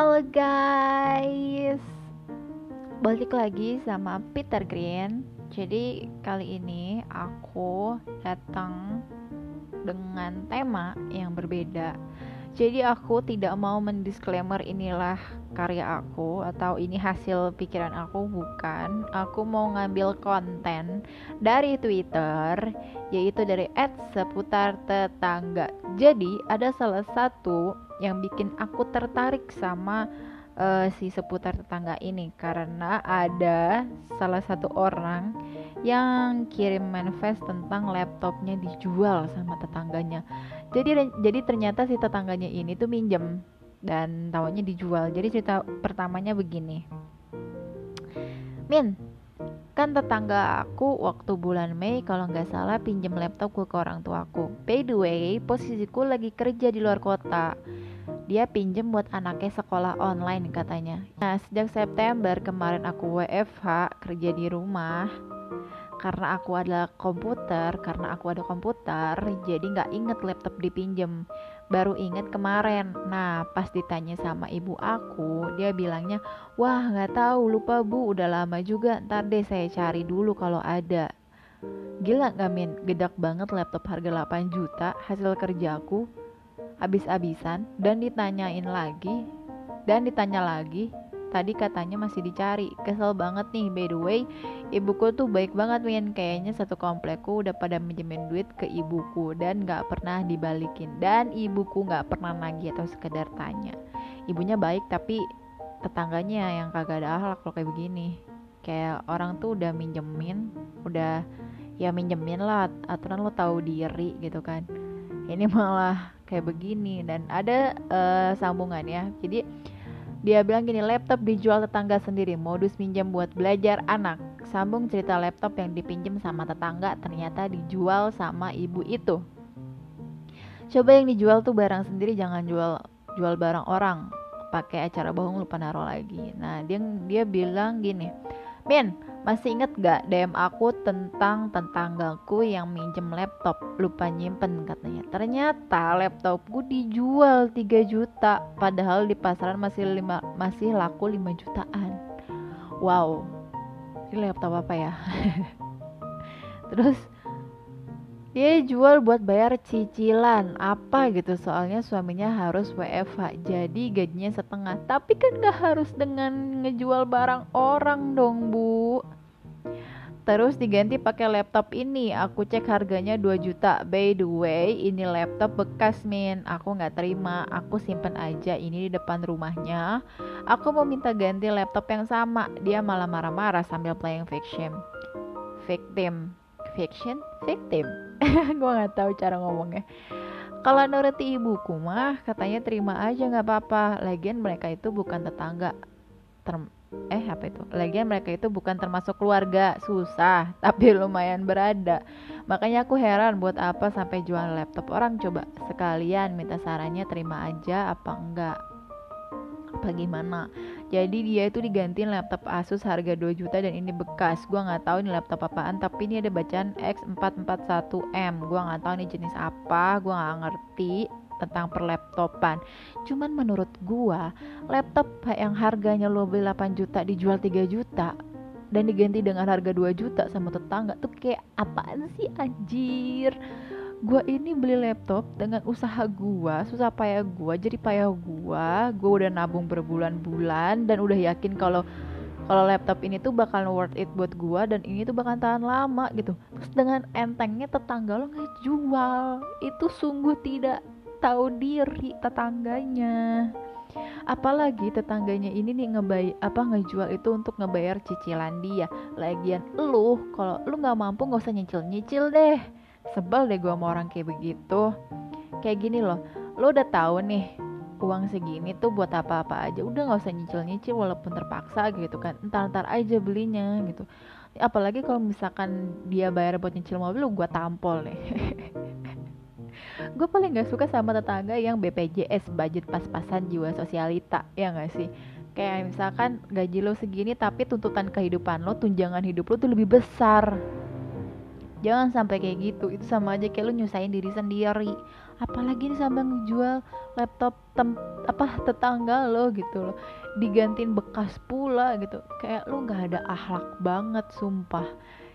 Halo guys. Balik lagi sama Peter Green. Jadi kali ini aku datang dengan tema yang berbeda. Jadi aku tidak mau mendisklaimer inilah karya aku Atau ini hasil pikiran aku Bukan. Aku mau ngambil konten dari Twitter Yaitu dari ad seputar tetangga. Jadi ada salah satu yang bikin aku tertarik sama uh, si seputar tetangga ini. Karena ada salah satu orang yang kirim manifest tentang laptopnya dijual sama tetangganya. Jadi jadi ternyata si tetangganya ini tuh minjem dan tahunya dijual. Jadi cerita pertamanya begini. Min, kan tetangga aku waktu bulan Mei kalau nggak salah pinjem laptopku ke orang tuaku. By the way, posisiku lagi kerja di luar kota dia pinjem buat anaknya sekolah online katanya. Nah, sejak September kemarin aku WFH kerja di rumah karena aku adalah komputer, karena aku ada komputer, jadi nggak inget laptop dipinjem. Baru inget kemarin. Nah, pas ditanya sama ibu aku, dia bilangnya, wah nggak tahu, lupa bu, udah lama juga. Ntar deh saya cari dulu kalau ada. Gila gak min, gedak banget laptop harga 8 juta hasil kerjaku habis-habisan dan ditanyain lagi dan ditanya lagi tadi katanya masih dicari. Kesel banget nih by the way. Ibuku tuh baik banget Win. Kayaknya satu komplekku udah pada minjemin duit ke ibuku dan gak pernah dibalikin. Dan ibuku gak pernah nagih atau sekedar tanya. Ibunya baik tapi tetangganya yang kagak ada akhlak kalau kayak begini. Kayak orang tuh udah minjemin udah ya minjemin lah. Aturan lo tahu diri gitu kan. Ini malah kayak begini. Dan ada uh, sambungannya jadi dia bilang gini laptop dijual tetangga sendiri modus minjem buat belajar anak. Sambung cerita laptop yang dipinjam sama tetangga ternyata dijual sama ibu itu. Coba yang dijual tuh barang sendiri jangan jual jual barang orang. Pakai acara bohong lupa naruh lagi. Nah dia dia bilang gini Min masih inget gak DM aku tentang tetanggaku yang minjem laptop? Lupa nyimpen katanya. Ternyata laptopku dijual 3 juta padahal di pasaran masih lima, masih laku 5 jutaan. Wow. Ini laptop apa ya? Terus dia jual buat bayar cicilan. Apa gitu soalnya suaminya harus WFH jadi gajinya setengah. Tapi kan gak harus dengan ngejual barang orang dong bu. Terus diganti pakai laptop ini. Aku cek harganya 2 juta. By the way ini laptop bekas min. Aku nggak terima. Aku simpen aja ini di depan rumahnya. Aku mau minta ganti laptop yang sama. Dia malah marah-marah sambil playing fiction. Victim. Fiction? Victim gue nggak tahu cara ngomongnya. Kalau nuruti ibuku mah katanya terima aja nggak apa-apa. Lagian mereka itu bukan tetangga. Term eh apa itu? Lagian mereka itu bukan termasuk keluarga. Susah tapi lumayan berada. Makanya aku heran buat apa sampai jual laptop. Orang coba sekalian minta sarannya terima aja apa enggak? Apa gimana jadi dia itu digantiin laptop Asus harga 2 juta dan ini bekas. Gua nggak tahu ini laptop apaan tapi ini ada bacaan X441M gua nggak tahu ini jenis apa gua nggak ngerti tentang perlaptopan. Cuman menurut gua laptop yang harganya lo beli 8 juta dijual 3 juta dan diganti dengan harga 2 juta sama tetangga tuh kayak apaan sih anjir gue ini beli laptop dengan usaha gue susah payah gue jadi payah gue gue udah nabung berbulan-bulan dan udah yakin kalau kalau laptop ini tuh bakal worth it buat gue dan ini tuh bakal tahan lama gitu. Terus dengan entengnya tetangga lo ngejual itu sungguh tidak tahu diri tetangganya. Apalagi tetangganya ini nih ngebay apa ngejual itu untuk ngebayar cicilan dia. Lagian lu kalau lu nggak mampu nggak usah nyicil nyicil deh sebel deh gue sama orang kayak begitu. Kayak gini loh lo udah tahu nih uang segini tuh buat apa-apa aja. Udah nggak usah nyicil-nyicil walaupun terpaksa gitu kan. Entar-entar aja belinya gitu. Apalagi kalau misalkan dia bayar buat nyicil mobil gue tampol nih. Gue paling gak suka sama tetangga yang BPJS budget pas-pasan jiwa sosialita ya gak sih? Kayak misalkan gaji lo segini tapi tuntutan kehidupan lo tunjangan hidup lo tuh lebih besar jangan sampai kayak gitu. Itu sama aja kayak lu nyusahin diri sendiri. Apalagi nih sampai ngejual laptop tem apa tetangga lo gitu loh. Digantiin bekas pula gitu. Kayak lu nggak ada akhlak banget sumpah.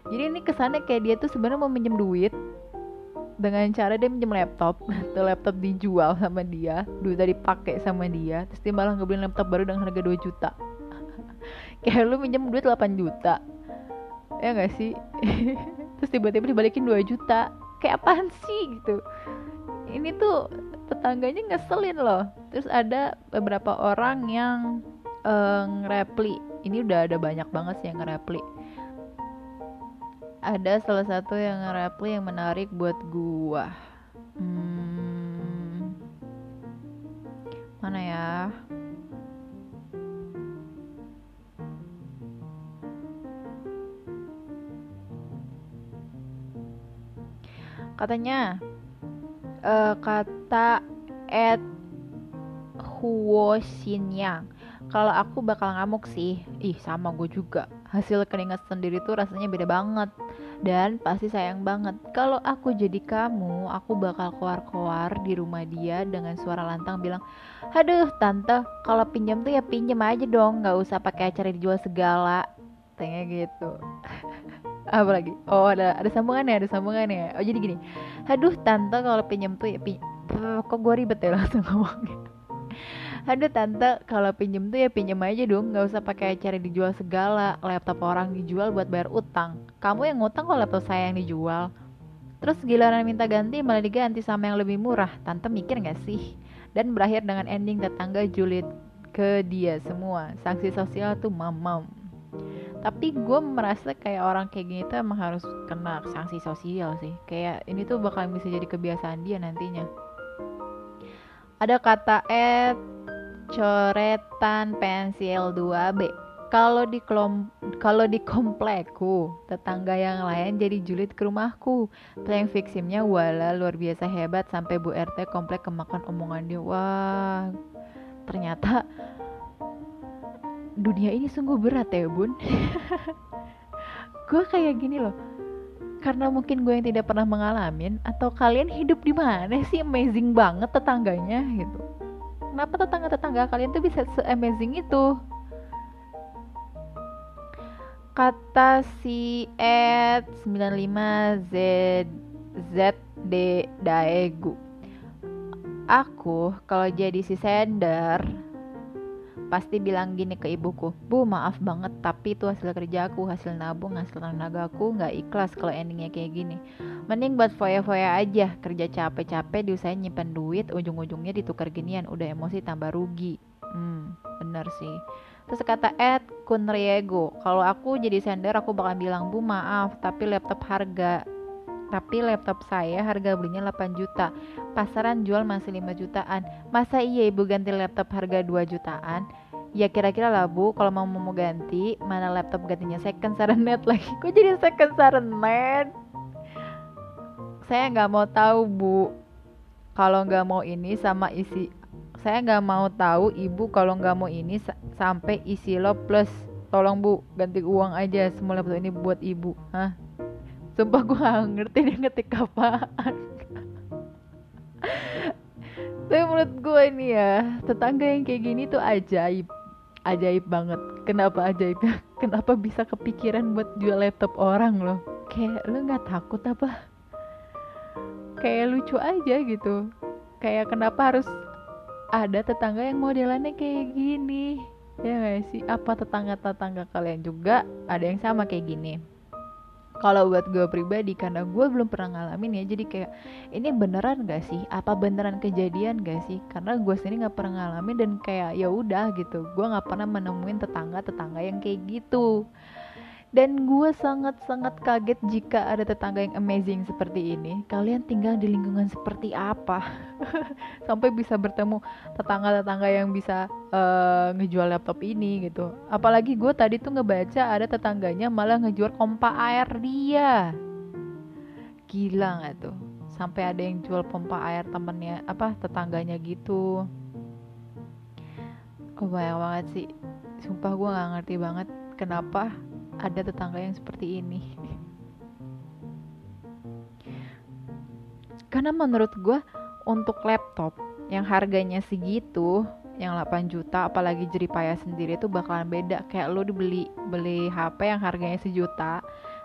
Jadi ini kesannya kayak dia tuh sebenarnya mau minjem duit dengan cara dia minjem laptop. Tuh laptop dijual sama dia duitnya dipakai sama dia terus dia malah ngebeli laptop baru dengan harga 2 juta. Kayak lu minjem duit 8 juta. Ya gak sih terus tiba-tiba dibalikin 2 juta. Kayak apaan sih gitu. Ini tuh tetangganya ngeselin loh. Terus ada beberapa orang yang uh, ngerepli ini udah ada banyak banget sih yang ngerepli ada salah satu yang ngerepli yang menarik buat gua. Hmm, mana ya katanya uh, kata Ed Huosinyang kalau aku bakal ngamuk sih. Ih sama gue juga. Hasil keringat sendiri tuh rasanya beda banget. Dan pasti sayang banget. Kalau aku jadi kamu aku bakal keluar-keluar di rumah dia dengan suara lantang bilang aduh tante kalau pinjam tuh ya pinjam aja dong. Nggak usah pakai acara dijual segala. Tanya gitu apa lagi oh ada ada sambungannya ada sambungannya oh jadi gini. Aduh tante kalau pinjam tuh ya pinjam kok gue ribet ya langsung ngomongnya? Aduh tante kalau pinjam tuh ya pinjam aja dong. Nggak usah pakai cara dijual segala. Laptop orang dijual buat bayar utang. Kamu yang ngutang kok laptop saya yang dijual. Terus giliran minta ganti malah diganti sama yang lebih murah. Tante mikir gak sih? Dan berakhir dengan ending tetangga julid ke dia semua. Sanksi sosial tuh mamam tapi gue merasa kayak orang kayak gini tuh emang harus kena sanksi sosial sih. Kayak ini tuh bakal bisa jadi kebiasaan dia nantinya. Ada kata et coretan pensil 2B kalau di kelom kalau di komplekku tetangga yang lain jadi julid ke rumahku. Playing fiksimnya wala luar biasa hebat sampai Bu RT komplek kemakan omongan dia wah ternyata dunia ini sungguh berat ya bun. Gue kayak gini loh karena mungkin gue yang tidak pernah mengalami atau kalian hidup di mana sih amazing banget tetangganya? Gitu. Kenapa tetangga-tetangga kalian tuh bisa se-amazing itu? Kata si Ed 95 Z ZD Daegu aku kalau jadi si Sender pasti bilang gini ke ibuku bu maaf banget tapi itu hasil kerjaku hasil nabung hasil tenagaku nggak ikhlas kalau endingnya kayak gini. Mending buat foya-foya aja kerja capek-capek diusahain nyimpen duit ujung-ujungnya ditukar ginian udah emosi tambah rugi. Hmm bener sih. Terus kata Ed Kunriego kalau aku jadi sender aku bakal bilang bu maaf tapi laptop harga tapi laptop saya harga belinya 8 juta. Pasaran jual masih 5 jutaan. Masa iya ibu ganti laptop harga 2 jutaan? Ya kira-kira lah bu. Kalau mau mau ganti mana laptop gantinya? Second net lagi. Kok jadi second net saya nggak mau tahu bu. Kalau nggak mau ini sama isi saya nggak mau tahu ibu kalau nggak mau ini sampai isi lo plus. Tolong bu ganti uang aja semua laptop ini buat ibu. Hah sumpah gue gak ngerti dia ngetik apaan. Tapi menurut gue ini ya tetangga yang kayak gini tuh ajaib ajaib banget. Kenapa ajaibnya kenapa bisa kepikiran buat jual laptop orang loh? Kayak lo nggak takut apa? Kayak lucu aja gitu. Kayak kenapa harus ada tetangga yang modelannya kayak gini? Ya gak sih? Apa tetangga-tetangga kalian juga ada yang sama kayak gini kalau buat gue pribadi karena gue belum pernah ngalamin ya jadi kayak ini beneran gak sih? Apa beneran kejadian gak sih? Karena gue sendiri nggak pernah ngalamin dan kayak ya udah gitu gue nggak pernah menemuin tetangga tetangga yang kayak gitu dan gue sangat-sangat kaget jika ada tetangga yang amazing seperti ini. Kalian tinggal di lingkungan seperti apa? Sampai bisa bertemu tetangga-tetangga yang bisa uh, ngejual laptop ini gitu. Apalagi gue tadi tuh ngebaca ada tetangganya malah ngejual pompa air dia. Gila gak tuh? Sampai ada yang jual pompa air temennya apa tetangganya gitu. Kebayang banget sih. Sumpah gue gak ngerti banget kenapa ada tetangga yang seperti ini. Karena menurut gue untuk laptop yang harganya segitu yang 8 juta apalagi jeripaya sendiri itu bakalan beda. Kayak lu dibeli beli HP yang harganya sejuta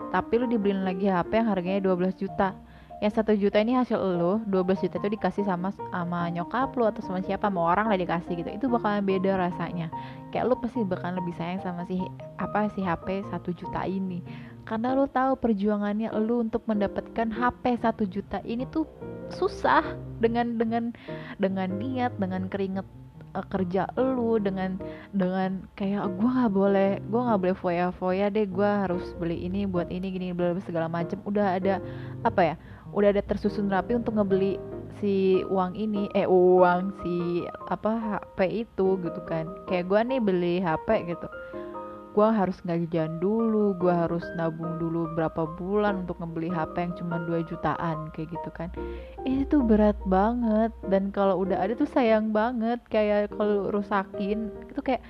tapi lu dibeliin lagi HP yang harganya 12 juta yang satu juta ini hasil lu 12 juta itu dikasih sama sama nyokap lu atau sama siapa? Mau orang lah dikasih gitu. Itu bakalan beda rasanya. Kayak lu pasti bakalan lebih sayang sama si apa si HP satu juta ini. Karena lu tahu perjuangannya lu untuk mendapatkan HP satu juta ini tuh susah dengan dengan dengan niat dengan keringet uh, kerja lu dengan dengan kayak gue nggak boleh gue nggak boleh foya-foya deh gue harus beli ini buat ini gini bla segala macem. Udah ada apa ya udah ada tersusun rapi untuk ngebeli si uang ini eh uang si apa HP itu gitu kan. Kayak gue nih beli HP gitu gue harus gajian dulu gue harus nabung dulu berapa bulan untuk ngebeli HP yang cuma 2 jutaan kayak gitu kan. Ini tuh berat banget dan kalau udah ada tuh sayang banget kayak kalau rusakin itu kayak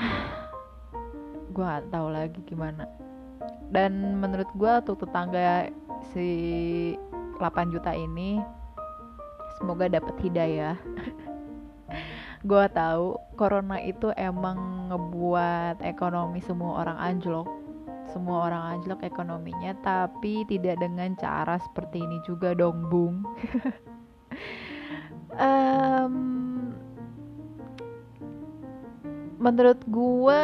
gue gak tahu lagi gimana. Dan menurut gue tuh tetangga si 8 juta ini semoga dapat hidayah gue tahu corona itu emang ngebuat ekonomi semua orang anjlok. Semua orang anjlok ekonominya tapi tidak dengan cara seperti ini juga dong bung. Um, menurut gue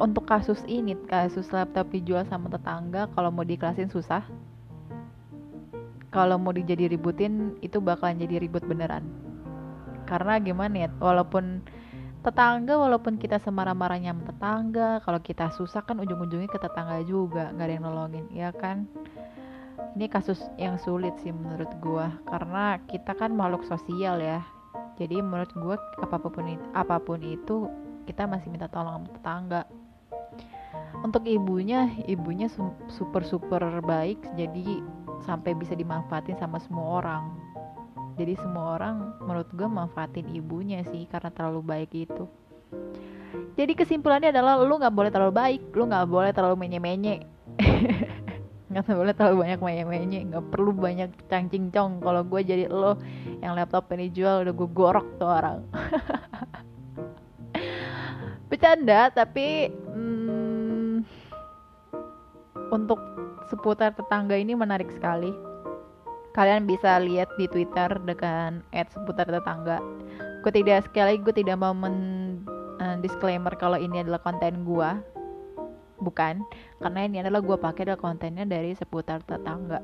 untuk kasus ini kasus laptop dijual sama tetangga kalau mau dikelasin susah kalau mau dijadi ributin itu bakalan jadi ribut beneran. Karena gimana ya walaupun tetangga walaupun kita semarah-marahnya sama tetangga kalau kita susah kan ujung-ujungnya ke tetangga juga nggak ada yang nolongin ya kan? Ini kasus yang sulit sih menurut gua karena kita kan makhluk sosial ya. Jadi menurut gua apa pun itu, apa pun itu kita masih minta tolong sama tetangga. Untuk ibunya ibunya super super baik jadi sampai bisa dimanfaatin sama semua orang. Jadi semua orang menurut gue manfaatin ibunya sih karena terlalu baik itu. Jadi kesimpulannya adalah lu nggak boleh terlalu baik lu nggak boleh terlalu menye-menye. Nggak boleh terlalu banyak menye-menye nggak perlu banyak cangcing cong kalau gue jadi lo yang laptop ini jual udah gue gorok tuh orang. Bercanda tapi seputar tetangga ini menarik sekali. Kalian bisa lihat di Twitter dengan seputar tetangga. Gue tidak sekali gue tidak mau men uh, disclaimer kalau ini adalah konten gue, bukan, karena ini adalah gue pakai adalah kontennya dari seputar tetangga.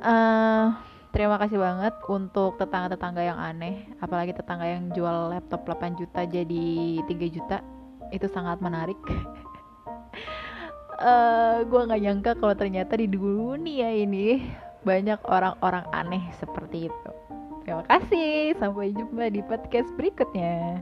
Uh, terima kasih banget untuk tetangga-tetangga yang aneh, apalagi tetangga yang jual laptop 8 juta jadi 3 juta, itu sangat menarik. Uh, eh, gue nggak nyangka kalau ternyata di dunia ini banyak orang-orang aneh seperti itu. Terima kasih, sampai jumpa di podcast berikutnya.